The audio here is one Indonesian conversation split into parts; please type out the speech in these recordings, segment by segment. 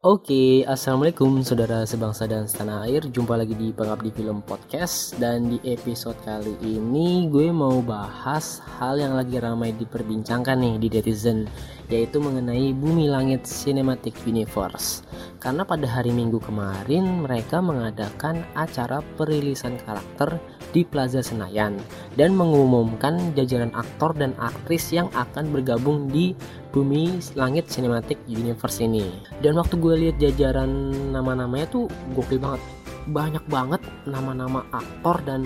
Oke, assalamualaikum saudara sebangsa dan setanah air. Jumpa lagi di Pengabdi Film Podcast dan di episode kali ini gue mau bahas hal yang lagi ramai diperbincangkan nih di netizen, yaitu mengenai Bumi Langit Cinematic Universe. Karena pada hari Minggu kemarin mereka mengadakan acara perilisan karakter di Plaza Senayan dan mengumumkan jajaran aktor dan aktris yang akan bergabung di Bumi Langit Cinematic Universe ini. Dan waktu gue lihat jajaran nama-namanya tuh gokil banget. Banyak banget nama-nama aktor dan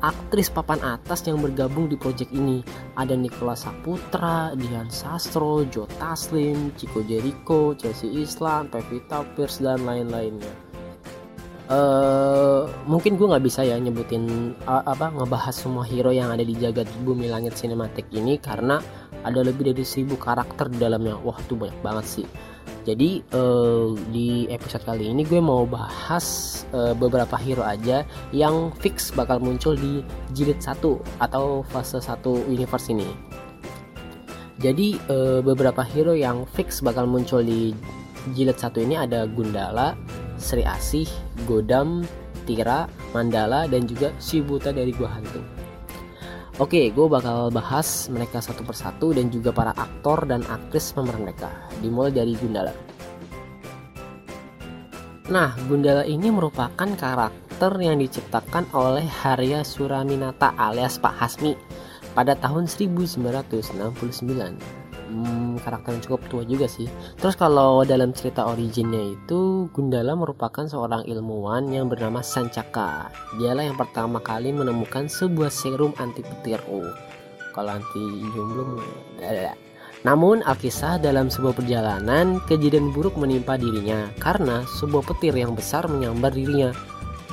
aktris papan atas yang bergabung di proyek ini. Ada Nicholas Saputra, Dian Sastro, Joe Taslim, Chico Jericho, Chelsea Islam, Pevita Pierce, dan lain-lainnya uh, mungkin gue nggak bisa ya nyebutin uh, apa ngebahas semua hero yang ada di jagat bumi langit sinematik ini karena ada lebih dari seribu karakter di dalamnya. Wah tuh banyak banget sih. Jadi uh, di episode kali ini gue mau bahas uh, beberapa hero aja yang fix bakal muncul di jilid 1 atau fase 1 universe ini. Jadi uh, beberapa hero yang fix bakal muncul di jilid 1 ini ada Gundala, Sri Asih, Godam, Tira, Mandala, dan juga Shibuta dari Gua Hantu. Oke, gue bakal bahas mereka satu persatu dan juga para aktor dan aktris pemeran mereka. Dimulai dari Gundala. Nah, Gundala ini merupakan karakter yang diciptakan oleh Harya Suraminata alias Pak Hasmi pada tahun 1969 hmm, karakter yang cukup tua juga sih. Terus kalau dalam cerita originnya itu Gundala merupakan seorang ilmuwan yang bernama Sancaka. Dialah yang pertama kali menemukan sebuah serum anti petir. Oh, kalau anti jomblo namun Alkisah dalam sebuah perjalanan kejadian buruk menimpa dirinya karena sebuah petir yang besar menyambar dirinya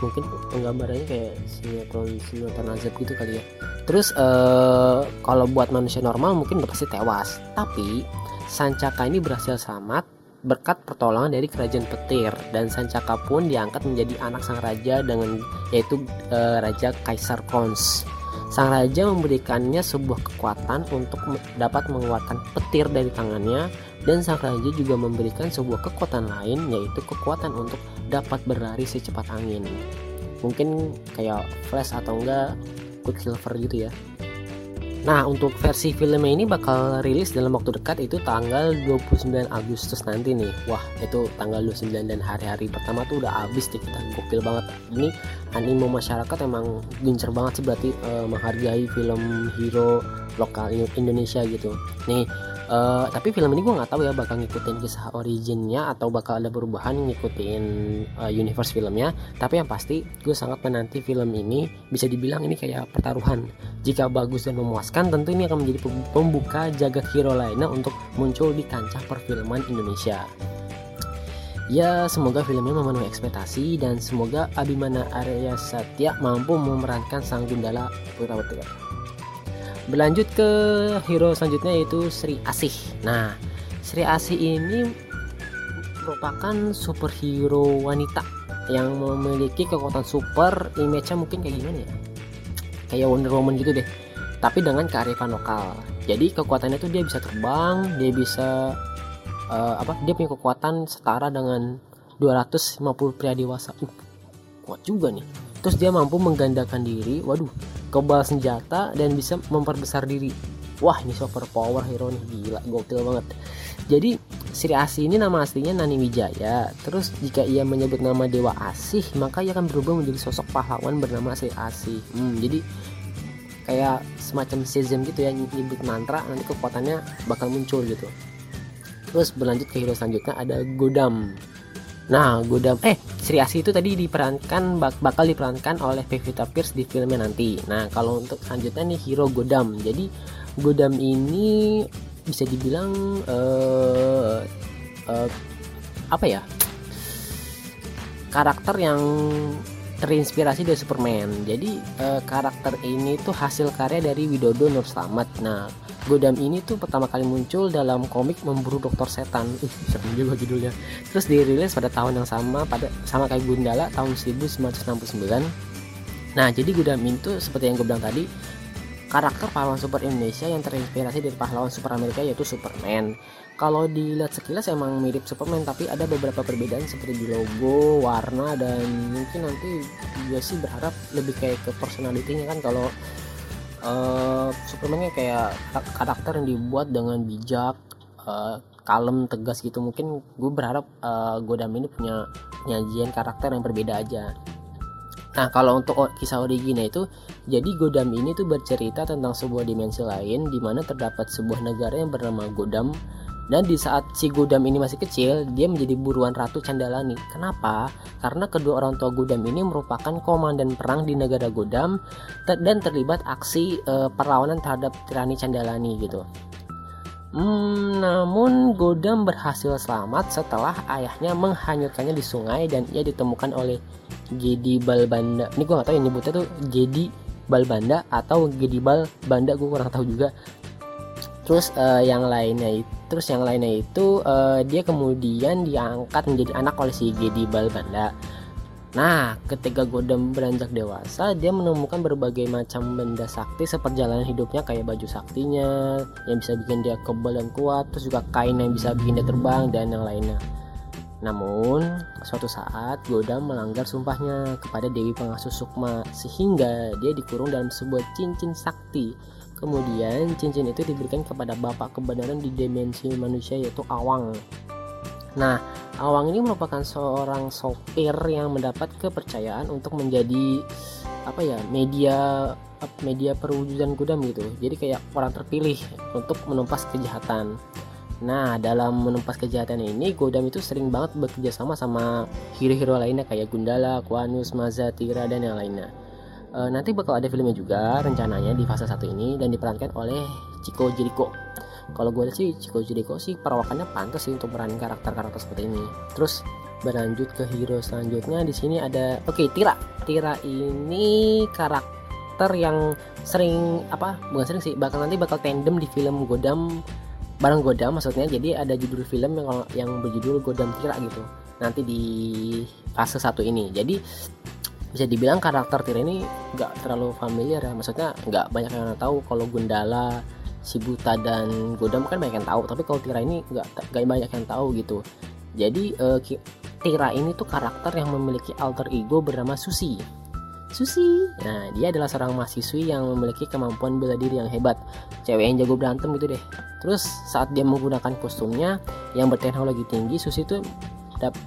mungkin penggambarannya kayak sinetron sinetron azab gitu kali ya. Terus uh, kalau buat manusia normal mungkin pasti tewas. Tapi Sancaka ini berhasil selamat berkat pertolongan dari kerajaan petir. Dan Sancaka pun diangkat menjadi anak sang raja dengan yaitu uh, raja Kaisar Kons sang raja memberikannya sebuah kekuatan untuk dapat mengeluarkan petir dari tangannya dan sang raja juga memberikan sebuah kekuatan lain yaitu kekuatan untuk dapat berlari secepat angin. Mungkin kayak flash atau enggak quicksilver gitu ya Nah untuk versi filmnya ini bakal rilis dalam waktu dekat itu tanggal 29 Agustus nanti nih. Wah itu tanggal 29 dan hari-hari pertama tuh udah habis deh kita gokil banget. Ini animo masyarakat emang gincer banget sih berarti uh, menghargai film hero lokal Indonesia gitu. Nih Uh, tapi film ini gue nggak tahu ya bakal ngikutin kisah originnya atau bakal ada perubahan ngikutin uh, universe filmnya. Tapi yang pasti gue sangat menanti film ini. Bisa dibilang ini kayak pertaruhan. Jika bagus dan memuaskan, tentu ini akan menjadi pembuka jagat hero lainnya untuk muncul di kancah perfilman Indonesia. Ya, semoga filmnya memenuhi ekspektasi dan semoga Abimana Arya Satya mampu memerankan sang Gundala Purawati. Berlanjut ke hero selanjutnya yaitu Sri Asih. Nah, Sri Asih ini merupakan superhero wanita yang memiliki kekuatan super. Image-nya mungkin kayak gimana ya? Kayak Wonder Woman gitu deh. Tapi dengan kearifan lokal. Jadi kekuatannya tuh dia bisa terbang, dia bisa uh, apa? Dia punya kekuatan setara dengan 250 pria dewasa. Uh, kuat juga nih. Terus dia mampu menggandakan diri. Waduh, kebal senjata dan bisa memperbesar diri. Wah ini super power hero nih gila gokil banget. Jadi Sri Asih ini nama aslinya Nani Wijaya. Terus jika ia menyebut nama Dewa Asih maka ia akan berubah menjadi sosok pahlawan bernama Sri Asih. Hmm, jadi kayak semacam Shazam gitu ya nyebut mantra nanti kekuatannya bakal muncul gitu. Terus berlanjut ke hero selanjutnya ada Godam Nah, Godam eh Sri Asih itu tadi diperankan bak bakal diperankan oleh Pevita Pierce di filmnya nanti. Nah, kalau untuk selanjutnya nih Hero Godam. Jadi Godam ini bisa dibilang uh, uh, apa ya? Karakter yang terinspirasi dari Superman. Jadi uh, karakter ini tuh hasil karya dari Widodo Nur Slamet. Nah, Godam ini tuh pertama kali muncul dalam komik Memburu Dokter Setan. Ih, serem juga judulnya. Terus dirilis pada tahun yang sama pada sama kayak Gundala tahun 1969. Nah, jadi Godam itu seperti yang gue bilang tadi karakter pahlawan super Indonesia yang terinspirasi dari pahlawan super Amerika yaitu Superman. Kalau dilihat sekilas emang mirip Superman tapi ada beberapa perbedaan seperti di logo, warna dan mungkin nanti gue sih berharap lebih kayak ke personalitinya kan kalau uh, Superman kayak karakter yang dibuat dengan bijak, uh, kalem, tegas gitu. Mungkin gue berharap uh, Godam ini punya nyajian karakter yang berbeda aja. Nah, kalau untuk kisah originnya itu, jadi Godam ini tuh bercerita tentang sebuah dimensi lain di mana terdapat sebuah negara yang bernama Godam dan di saat si Godam ini masih kecil, dia menjadi buruan Ratu Candalani. Kenapa? Karena kedua orang tua Godam ini merupakan komandan perang di negara Godam dan terlibat aksi e, perlawanan terhadap tirani Candalani gitu. Hmm, namun Godam berhasil selamat setelah ayahnya menghanyutkannya di sungai dan ia ditemukan oleh Gedi Balbanda ini gue gak tahu yang nyebutnya tuh Gedi Balbanda atau Gedi Balbanda gue kurang tahu juga. Terus uh, yang lainnya itu terus yang lainnya itu uh, dia kemudian diangkat menjadi anak oleh si Gedi Balbanda Nah, ketika Godam beranjak dewasa, dia menemukan berbagai macam benda sakti seperjalanan hidupnya kayak baju saktinya yang bisa bikin dia kebal dan kuat, terus juga kain yang bisa bikin dia terbang dan yang lainnya. Namun, suatu saat Goda melanggar sumpahnya kepada Dewi Pengasuh Sukma sehingga dia dikurung dalam sebuah cincin sakti. Kemudian cincin itu diberikan kepada bapak kebenaran di dimensi manusia yaitu Awang. Nah, Awang ini merupakan seorang sopir yang mendapat kepercayaan untuk menjadi apa ya media media perwujudan Godam gitu. Jadi kayak orang terpilih untuk menumpas kejahatan. Nah, dalam menumpas kejahatan ini, Godam itu sering banget bekerja sama sama hero-hero lainnya kayak Gundala, Quanus, Maza, Tira, dan yang lainnya. E, nanti bakal ada filmnya juga rencananya di fase satu ini dan diperankan oleh Chico Jericho. Kalau gue sih Chico Jericho sih perawakannya pantas sih untuk meranin karakter-karakter seperti ini. Terus berlanjut ke hero selanjutnya di sini ada oke okay, Tira. Tira ini karakter yang sering apa bukan sering sih bakal nanti bakal tandem di film Godam bareng Godam maksudnya. Jadi ada judul film yang yang berjudul Godam Tira gitu nanti di fase satu ini. Jadi bisa dibilang karakter Tira ini nggak terlalu familiar ya. Maksudnya nggak banyak yang tahu kalau Gundala Shibuta dan Godam kan banyak yang tahu. Tapi kalau Tira ini nggak nggak banyak yang tahu gitu. Jadi uh, Tira ini tuh karakter yang memiliki alter ego bernama Susi Susi. Nah, dia adalah seorang mahasiswi yang memiliki kemampuan bela diri yang hebat. Cewek yang jago berantem gitu deh. Terus saat dia menggunakan kostumnya yang berteknologi tinggi, Susi itu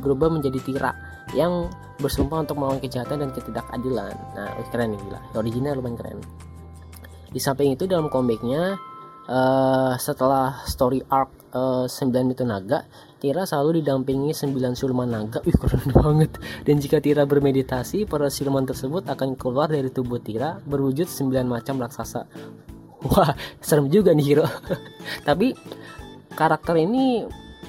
berubah menjadi Tira yang bersumpah untuk melawan kejahatan dan ketidakadilan. Nah, keren nih gila. Original lumayan keren. Di samping itu dalam komiknya uh, setelah story arc uh, 9 itu naga Tira selalu didampingi 9 siluman naga. Wih keren banget. Dan jika Tira bermeditasi Para siluman tersebut akan keluar dari tubuh Tira Berwujud 9 macam raksasa. Wah serem juga nih hero Tapi karakter ini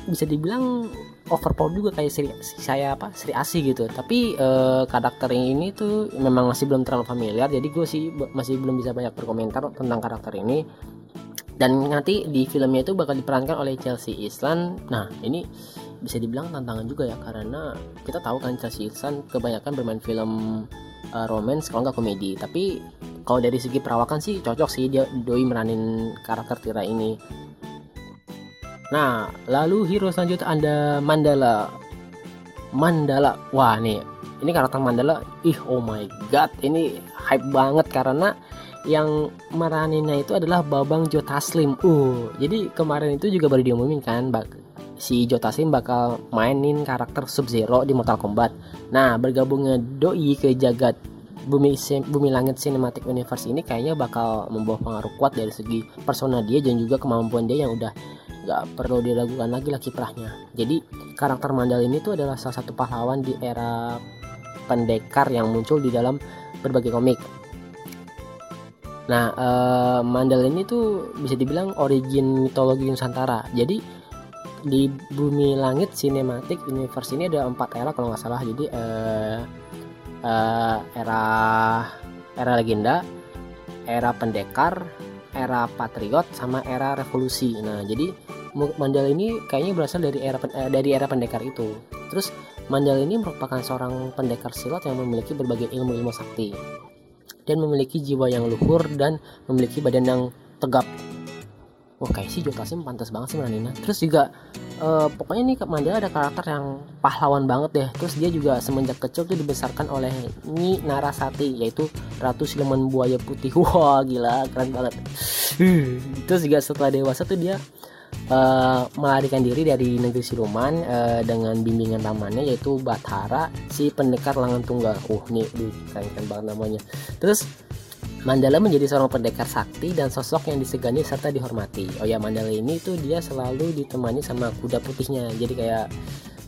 bisa dibilang overpower juga kayak Sri, saya apa? Sri Asi gitu. Tapi uh, karakter ini tuh memang masih belum terlalu familiar. Jadi gue sih masih belum bisa banyak berkomentar tentang karakter ini dan nanti di filmnya itu bakal diperankan oleh Chelsea Islan. Nah ini bisa dibilang tantangan juga ya karena kita tahu kan Chelsea Islan kebanyakan bermain film uh, romance kalau nggak komedi. Tapi kalau dari segi perawakan sih cocok sih dia doi meranin karakter Tira ini. Nah lalu hero selanjutnya ada Mandala. Mandala. Wah nih. Ini karakter Mandala. Ih oh my god. Ini hype banget karena yang meraninnya itu adalah Babang Jotaslim. Uh, jadi kemarin itu juga baru diumumin kan, bak si Jotaslim bakal mainin karakter Sub Zero di Mortal Kombat. Nah, bergabungnya Doi ke jagat Bumi Bumi Langit Cinematic Universe ini kayaknya bakal membawa pengaruh kuat dari segi persona dia dan juga kemampuan dia yang udah gak perlu diragukan lagi lah kiprahnya. Jadi karakter Mandal ini tuh adalah salah satu pahlawan di era pendekar yang muncul di dalam berbagai komik Nah, uh, Mandal ini tuh bisa dibilang origin mitologi Nusantara. Jadi di Bumi Langit Cinematic Universe ini ada empat era kalau nggak salah. Jadi uh, uh, era era legenda, era pendekar, era patriot, sama era revolusi. Nah, jadi Mandal ini kayaknya berasal dari era eh, dari era pendekar itu. Terus Mandal ini merupakan seorang pendekar silat yang memiliki berbagai ilmu-ilmu sakti. Dan memiliki jiwa yang luhur dan memiliki badan yang tegap. Wah kayak sih Joe Taslim pantas banget sih meraninnya terus juga uh, pokoknya nih Mandela ada karakter yang pahlawan banget deh terus dia juga semenjak kecil tuh dibesarkan oleh Nyi Narasati yaitu Ratu Siluman Buaya Putih. Wah gila keren banget. Terus juga setelah dewasa tuh dia uh, melarikan diri dari negeri siluman uh, dengan bimbingan pamannya yaitu Bathara si pendekar Langan Tunggal. Uh nih, keren, banget namanya. Terus Mandala menjadi seorang pendekar sakti dan sosok yang disegani serta dihormati. Oh ya Mandala ini tuh dia selalu ditemani sama kuda putihnya. Jadi kayak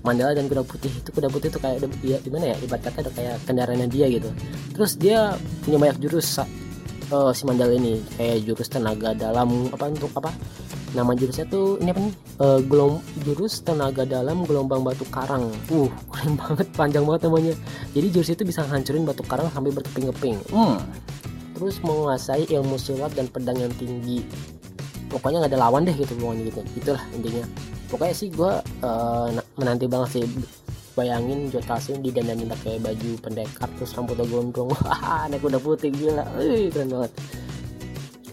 Mandala dan kuda putih itu kuda putih itu kayak ya, gimana ya ibarat kata ada kayak kendaraannya dia gitu. Terus dia punya banyak jurus uh, si Mandala ini kayak jurus tenaga dalam apa untuk apa nama jurusnya tuh ini apa nih? Uh, gelom jurus tenaga dalam gelombang batu karang. Uh keren banget panjang banget namanya. Jadi jurus itu bisa hancurin batu karang sampai berkeping-keping. Hmm. terus menguasai ilmu silat dan pedang yang tinggi. Pokoknya nggak ada lawan deh gitu pokoknya gitu. Itulah intinya. Pokoknya sih gue uh, menanti banget sih. Bayangin Jotasin didandanin pakai baju pendekar terus rambutnya gondrong. Wah naik udah putih gila. Wih, keren banget.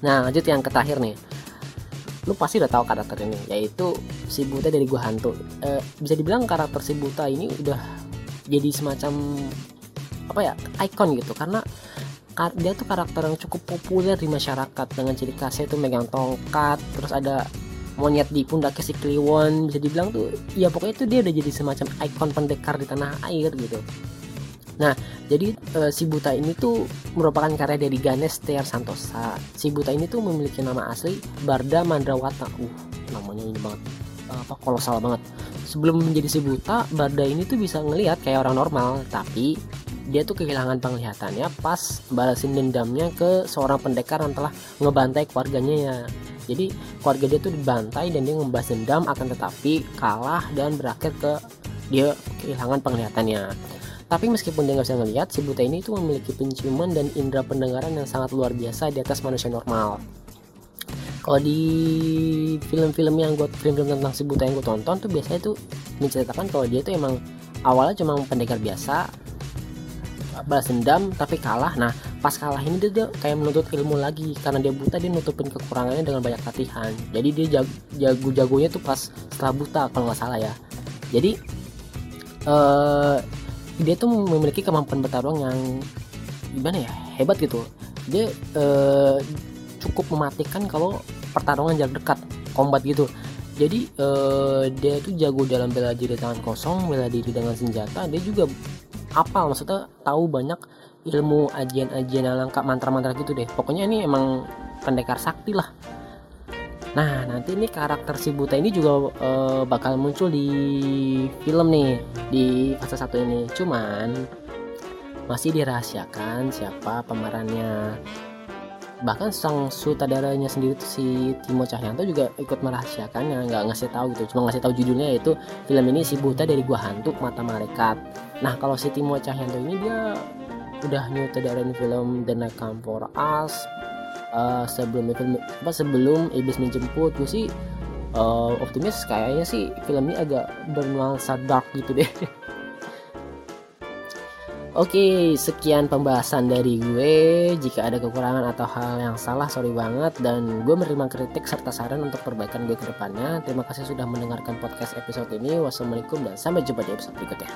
Nah lanjut yang terakhir nih lu pasti udah tahu karakter ini yaitu si Buta dari gua hantu. E, bisa dibilang karakter si Buta ini udah jadi semacam apa ya ikon gitu karena dia tuh karakter yang cukup populer di masyarakat dengan ciri khasnya itu megang tongkat terus ada monyet di pundaknya si Kliwon bisa dibilang tuh ya pokoknya itu dia udah jadi semacam ikon pendekar di tanah air gitu Nah, jadi e, si Buta ini tuh merupakan karya dari Ganesh Tiar Santosa. Si Buta ini tuh memiliki nama asli Barda Mandrawata. Uh, namanya ini banget apa kolosal banget. Sebelum menjadi si Buta, Barda ini tuh bisa ngelihat kayak orang normal, tapi dia tuh kehilangan penglihatannya pas balasin dendamnya ke seorang pendekar yang telah ngebantai keluarganya ya. Jadi keluarga dia tuh dibantai dan dia ngebahas dendam akan tetapi kalah dan berakhir ke dia kehilangan penglihatannya. Tapi meskipun dia nggak bisa ngelihat, si buta ini itu memiliki penciuman dan indera pendengaran yang sangat luar biasa di atas manusia normal. Kalau di film-film yang gue film-film tentang si buta yang gue tonton tuh biasanya tuh menceritakan kalau dia tuh emang awalnya cuma pendekar biasa, balas dendam tapi kalah. Nah pas kalah ini dia, dia kayak menuntut ilmu lagi karena dia buta dia nutupin kekurangannya dengan banyak latihan. Jadi dia jago-jagonya tuh pas setelah buta kalau nggak salah ya. Jadi uh, dia tuh memiliki kemampuan bertarung yang gimana ya hebat gitu. Dia uh, cukup mematikan kalau pertarungan jarak dekat combat gitu. Jadi uh, dia tuh jago dalam bela diri tangan kosong bela diri dengan senjata. Dia juga apal maksudnya tahu banyak ilmu ajian-ajian lengkap mantra-mantra gitu deh. Pokoknya ini emang pendekar sakti lah Nah, nanti ini karakter si Buta ini juga uh, bakal muncul di film nih di fase satu ini. Cuman masih dirahasiakan siapa pemerannya. Bahkan sang sutradaranya sendiri tuh si Timo Cahyanto juga ikut merahasiakannya, nggak ngasih tahu gitu. Cuma ngasih tahu judulnya yaitu film ini si Buta dari Gua Hantu Mata Malaikat. Nah, kalau si Timo Cahyanto ini dia udah nyutradarain film The Night Come For Us, uh, sebelum apa sebelum iblis menjemput gue sih uh, optimis kayaknya sih film ini agak bernuansa dark gitu deh Oke, sekian pembahasan dari gue. Jika ada kekurangan atau hal yang salah, sorry banget. Dan gue menerima kritik serta saran untuk perbaikan gue ke depannya. Terima kasih sudah mendengarkan podcast episode ini. Wassalamualaikum dan sampai jumpa di episode berikutnya.